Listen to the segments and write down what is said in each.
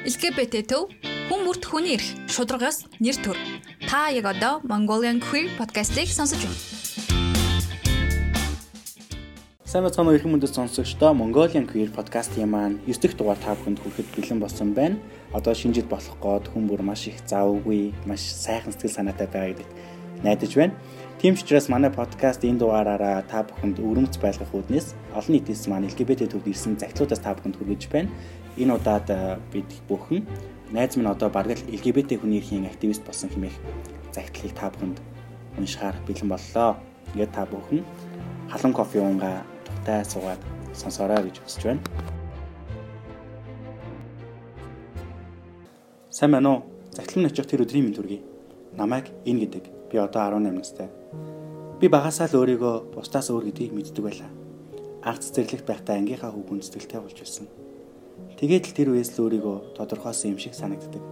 LGBT төв хүн бүрт хүний эрх шударгаас нэр төр. Та яг одоо Mongolian Queer podcast-ийг сонсож байна. Сайн бацхан өрхөн мөндөд сонсогчдоо Mongolian Queer podcast-ийн маань 9 дахь дугаар та бүхэнд хүрэхэд бэлэн болсон байна. Одоо шинэ жил болох гээд хүн бүр маш их завгүй, маш сайхан сэтгэл санаатай байгаа гэдэгт найдаж байна. Тийм ч учраас манай подкаст энэ дугаараараа та бүхэнд өрөмц байлгах үүднээс олон нийтээс маань LGBT төвд ирсэн захидлуудаас та бүхэнд хүргэж байна энэ удаад бид бүхэн найз минь одоо бараг л LGBT хүний эрхийн активист болсон хэмээх загтлыг та бүхэнд уншихаар бэлэн боллоо. Ингээд та бүхэн халуун кофе уунгаа тухтай суугаад сонсоорой гэж хүсэж байна. Сайн байна уу? Загтлын очих тэр өдрийн минь төргий. Намайг энэ гэдэг. Би одоо 18 настай. Би багасаа л өөрийгөө бусдаас өөр гэдгийг мэддэг байлаа. Арц зэрлэгт байхдаа ангийнхаа хүүхэн сэтгэлтэй болж байсан Тэгээд л тэр үеэс л өөрийгөө тодорхойлсон юм шиг санагддаг.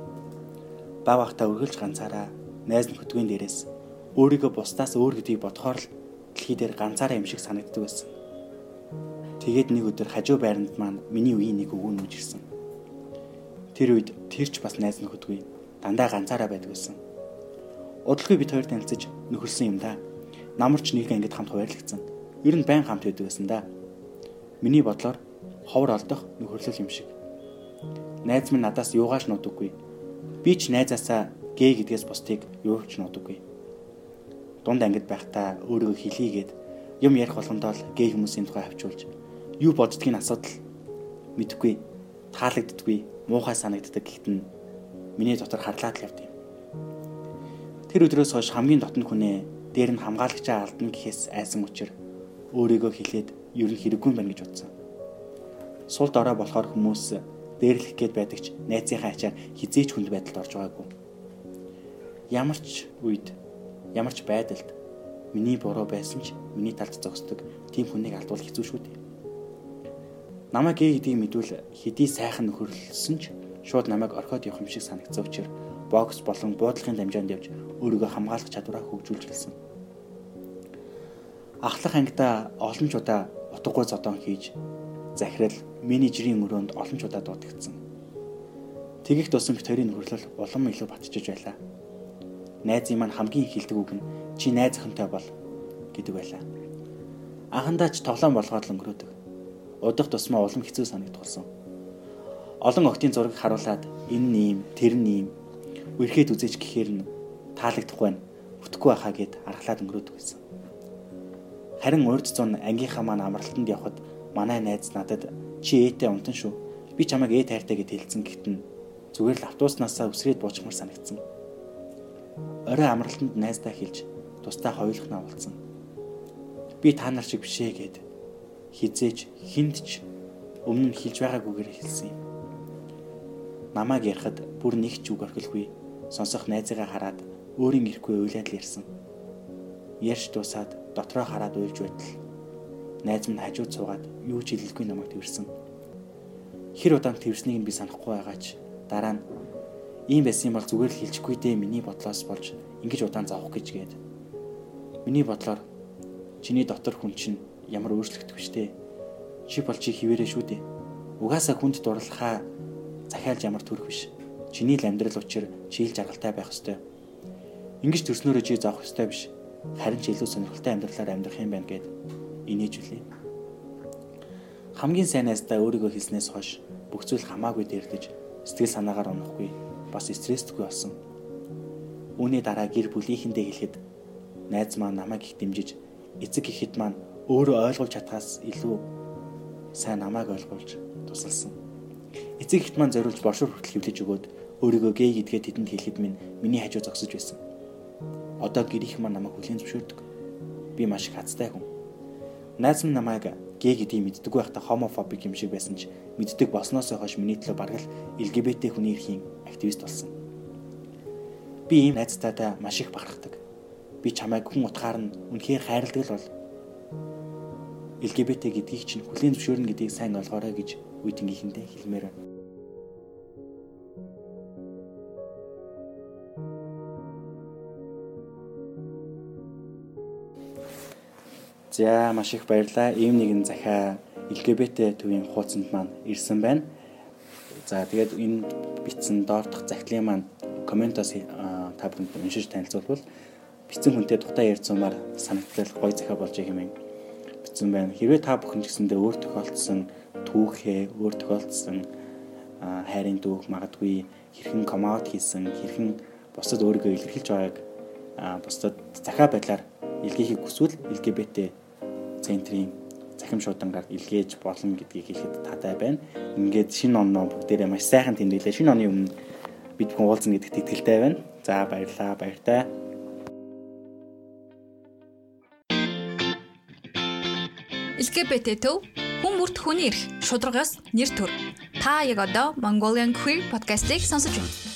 Бав ахта өргөлж ганцаараа найз нөхдөгийн дээрээс өөрийгөө бусдаас өөр гэдгийг бодохоор л дэлхий дээр ганцаараа юм шиг санагддаг байсан. Тэгээд нэг өдөр хажуу байранд маань миний үеийн нэг өвгөн нүүж ирсэн. Тэр үед тэрч бас найз нөхөдгүй дандаа ганцаараа байдаг байсан. Удалгүй бид хоёр танилцаж нөхөрсөн юм да. Намарч нэг ангид хамт хуваарлагдсан. Ер нь байн хамт байдаг байсан да. Миний бодлоор ховор олдох нөхөрлөл юм шиг. Найз минь надаас юугаач нуудаггүй. Би ч найзаасаа гээ гэдгээс бусдыг юувч нуудаггүй. Дунд ангид байхдаа өөрийгөө хилийгээд юм ярих болгондоо л гээ хүмүүсийн тухай хавчуулж юу боддгийг асуудал мэдхгүй таалагддаггүй муухай санагддаг гэхдээ миний дотор харлаад л явд юм. Тэр өдрөөс хойш хамгийн дотн хүнээ дээр нь хамгаалагчаа алдна гэхээс айсан учраас өөрийгөө хилээд ер нь хэрэггүй байна гэж бодсон. Сул дорой болохоор хүмүүс дээрлэх гээд байдаг ч найзынхаа ачаар хизээч хүнд байдалд орж байгаагүй. Ямар ч үед ямар ч байдалд миний буруу байсан ч миний талд зогсдог тийм хүнийг алдуул хэцүү шүү дээ. Намайг гээ гэдгийг мэдвэл хэдий сайхан нөхөрлсөн ч шууд намайг орхиод явах юм шиг санагцсан учраас бокс болон буудлагын дамжаанд явж өөрийгөө хамгаалах чадвараа хөгжүүлж гэлсэн. Ахлах ангида олон ч удаа утгагүй зодон хийж захирал менежерийн өрөөнд олон ч удаа дуудагдсан. Тэгэх тусам бит хоёрын нөхөрлөл улам илүү батжиж байлаа. Найзын маань хамгийн их хэлдэг үг нь чи найз охинтой бол гэдэг байлаа. Анхандаа ч тоглоом болгоод л өнгөрөөдөг. Удах тусмаа улам хэцүү санагдуулсан. Олон октын зургийг харуулад энэ нэм, тэр нэм үерхэд үзэж гэхээр нь таалагдахгүй байна. Бүтэхгүй байхаа гэд аргалаад өнгөрөөдөг байсан. Харин урд зун ангийнхаа маань амралтанд явхад манай найз надад чи ээтэй унтан шүү. Би чамайг ээ тайртай гэд хэлсэн гэтэн зүгээр л автобуснаасаа үсрээд буучмар санагдсан. Орой амралтанд найздаа хэлж тустай хойлохнаа болсон. Би та нар шиг бишээ гэд хизээж хинд ч өмнө нь хэлж байгаагүйгээр хэлсэн юм. Намааг ярихад бүр нэг ч үг орхилгүй сонсох найзыгаа хараад өөрийн ирэхгүй уйлаад л ярьсан. Ярьж дуусаад дотроо хараад уйлж байтал найз минь хажууд суугаад юу ч хэлэлгүй намайг тэрсэн. Хэр удаан тэрснийг би санахгүй байгаач дараа нь ийм байсан юм бол зүгээр л хэлчихгүй дээ миний бодлоос болж ингэж удаан зовох гэж гээд. Миний бодлоор чиний дотор хүн чинь ямар өөрчлөгдөх вштэй. Чи бол чи хിവэрэ шүү дээ. Угаасаа хүнд дурлахаа захиалж ямар төрөх биш. Чиний л амьдрал учир чийл жаргалтай байх ёстой. Ингэж төрснөөрөө чи зовох ёстой биш. Харин ч илүү сонирхолтой амьдралаар амьдрах юм байна гэд инээж үлээ хамгийн сайн найздаа өөрийгөө хэлснээс хойш бүх зүйл хамаагүй дээрлэж сэтгэл санаагаар унахгүй бас стрессдгүй болсон. Үүний дараа гэр бүлийнхэндээ хэлэхэд найз маань намайг их дэмжиж эцэг ихэд маань өөрөө ойлгуулж чадхаас илүү сайн намайг ойлгуулж тусалсан. Эцэг ихэд маань зориулж боршуур хүртэл хөвлөж өгөөд өөрийгөө гей гэдгээ тэдэнд хэлэхэд минь миний хажуу зогсож байсан. Одоо гэрийнх маань намайг хүлээн зөвшөөрдөг. Би маш их хацтай хүн. Найз минь намайг гээ гэдгийг мэддэг байхдаа хомофобик юм шиг байсан ч мэддэг болсноос хойш миний төлөө бараг л LGBT хүний эрхийн активист болсон. Би ийм найзтайдаа маш их бахархдаг. Би чамайг хүн утгаар нь үнэхээр хайрладаг л бол LGBT гэдгийг чинь хүлээн зөвшөөрнө гэдгийг сайн ойлгоорой гэж үеийнхэнтэй хэлмээр байна. За маш их баярлалаа. Ийм нэгэн захиа LGBT төвийн хуудсанд маань ирсэн байна. За тэгээд энэ бичсэн доордох захидлын маань комментоос та бүхэнд уншиж танилцуулбал бичсэн хүнтэй тухтай ярьцсанаар санагдлал гоё захиа болж хэмээн бичсэн байна. Хэрвээ та бүхэн ч гэсэндээ өөр тохиолдсон түүхээ, өөр тохиолдсон хайрын түүх магадгүй хэрхэн комаут хийсэн, хэрхэн бусдад өөрийгөө илэрхийлж байгааг бусдад захаа байдлаар илгээхийг хүсвэл LGBT центрийн захим шуудангаар илгээж болно гэдгийг хэлэхэд таатай байна. Ингээд шинэ онноо бүгдээрээ маш сайхан тэмдэглээ. Шинэ оны өмнө бид бүхэн уулзна гэдэгт итгэлтэй байна. За баярлалаа, баяртай. LGBT төв хүн бүрт хүний эрх шударгаас нэр төр. Та яг одоо Mongolian Queer podcast-ийг сонсож байна.